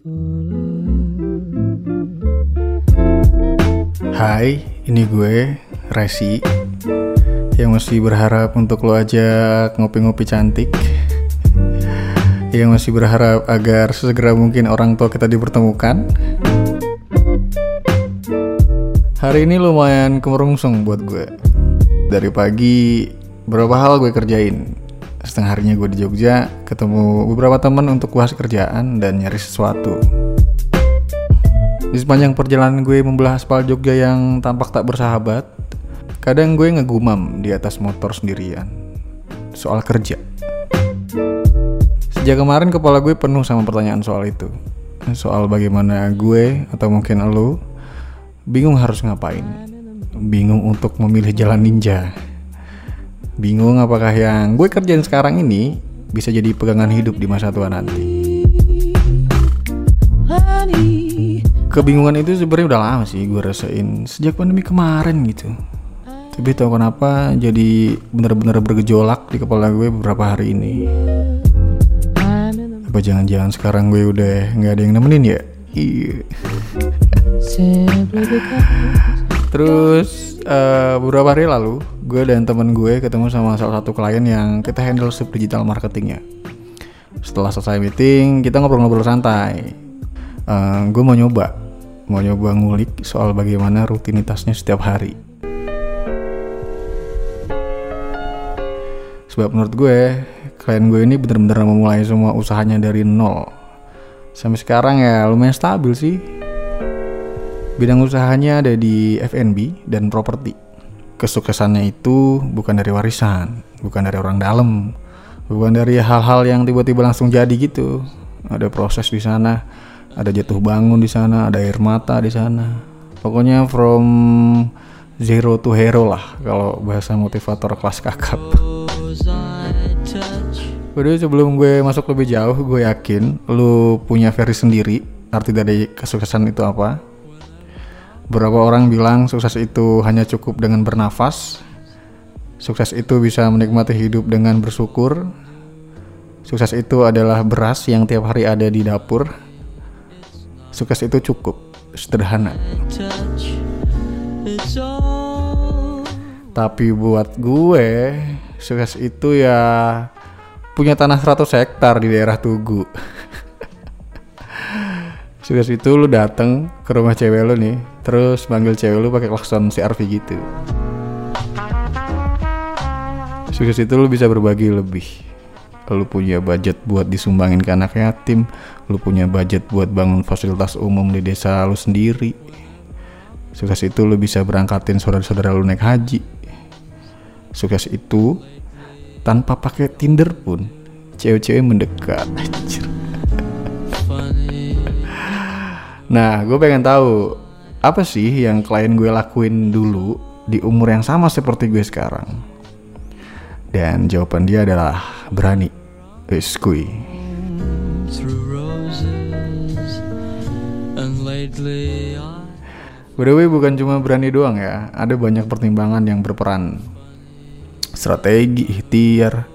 Hai, ini gue, Resi Yang masih berharap untuk lo aja ngopi-ngopi cantik. Yang masih berharap agar sesegera mungkin orang tua kita dipertemukan. Hari ini lumayan kemerungsung buat gue. Dari pagi, berapa hal gue kerjain Setengah harinya gue di Jogja, ketemu beberapa teman untuk bahas kerjaan dan nyari sesuatu di sepanjang perjalanan gue membelah aspal Jogja yang tampak tak bersahabat, kadang gue ngegumam di atas motor sendirian. Soal kerja. Sejak kemarin kepala gue penuh sama pertanyaan soal itu. Soal bagaimana gue atau mungkin lo bingung harus ngapain. Bingung untuk memilih jalan ninja. Bingung apakah yang gue kerjain sekarang ini bisa jadi pegangan hidup di masa tua nanti. Kebingungan itu sebenarnya udah lama sih gue rasain sejak pandemi kemarin gitu. Tapi tau kenapa jadi bener-bener bergejolak di kepala gue beberapa hari ini. Apa jangan-jangan sekarang gue udah nggak ada yang nemenin ya? Iya. Terus uh, beberapa hari lalu gue dan temen gue ketemu sama salah satu klien yang kita handle sub digital marketingnya. Setelah selesai meeting kita ngobrol-ngobrol santai. Uh, gue mau nyoba mau nyoba ngulik soal bagaimana rutinitasnya setiap hari. Sebab menurut gue klien gue ini bener-bener memulai semua usahanya dari nol. Sampai sekarang ya lumayan stabil sih. Bidang usahanya ada di F&B dan properti kesuksesannya itu bukan dari warisan bukan dari orang dalam bukan dari hal-hal yang tiba-tiba langsung jadi gitu ada proses di sana ada jatuh bangun di sana, ada air mata di sana. Pokoknya from zero to hero lah kalau bahasa motivator kelas kakap. Udah sebelum gue masuk lebih jauh, gue yakin lu punya versi sendiri arti dari kesuksesan itu apa. Beberapa orang bilang sukses itu hanya cukup dengan bernafas. Sukses itu bisa menikmati hidup dengan bersyukur. Sukses itu adalah beras yang tiap hari ada di dapur sukses itu cukup sederhana tapi buat gue sukses itu ya punya tanah 100 hektar di daerah Tugu sukses itu lu dateng ke rumah cewek lu nih terus manggil cewek lu pakai klakson CRV gitu sukses itu lu bisa berbagi lebih lu punya budget buat disumbangin ke anak yatim, lu punya budget buat bangun fasilitas umum di desa lu sendiri. Sukses itu lu bisa berangkatin saudara-saudara lu naik haji. Sukses itu tanpa pakai Tinder pun cewek-cewek mendekat. nah, gue pengen tahu apa sih yang klien gue lakuin dulu di umur yang sama seperti gue sekarang. Dan jawaban dia adalah berani. Biskuit. By the way bukan cuma berani doang ya, ada banyak pertimbangan yang berperan. Strategi, ikhtiar,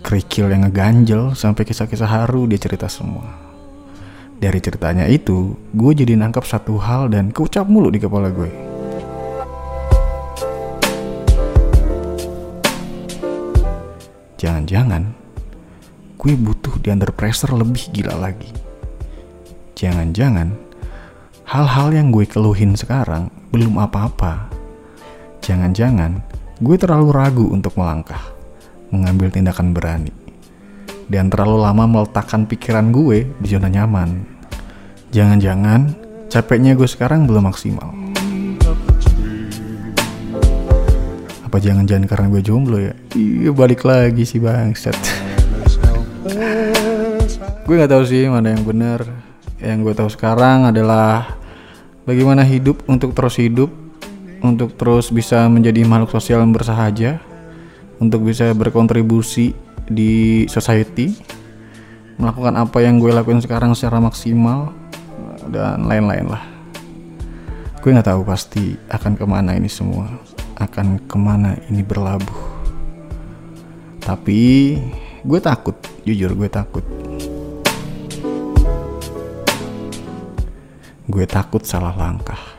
kerikil yang ngeganjel, sampai kisah-kisah haru dia cerita semua. Dari ceritanya itu, gue jadi nangkap satu hal dan keucap mulu di kepala gue. Jangan-jangan gue butuh di under pressure lebih gila lagi. Jangan-jangan hal-hal yang gue keluhin sekarang belum apa-apa. Jangan-jangan gue terlalu ragu untuk melangkah, mengambil tindakan berani. Dan terlalu lama meletakkan pikiran gue di zona nyaman. Jangan-jangan capeknya gue sekarang belum maksimal. Apa jangan-jangan karena gue jomblo ya? Iya balik lagi sih bangsat gue nggak tahu sih mana yang benar yang gue tahu sekarang adalah bagaimana hidup untuk terus hidup untuk terus bisa menjadi makhluk sosial yang bersahaja untuk bisa berkontribusi di society melakukan apa yang gue lakuin sekarang secara maksimal dan lain-lain lah. Gue nggak tahu pasti akan ke mana ini semua akan ke mana ini berlabuh. Tapi gue takut jujur gue takut. Gue takut salah langkah.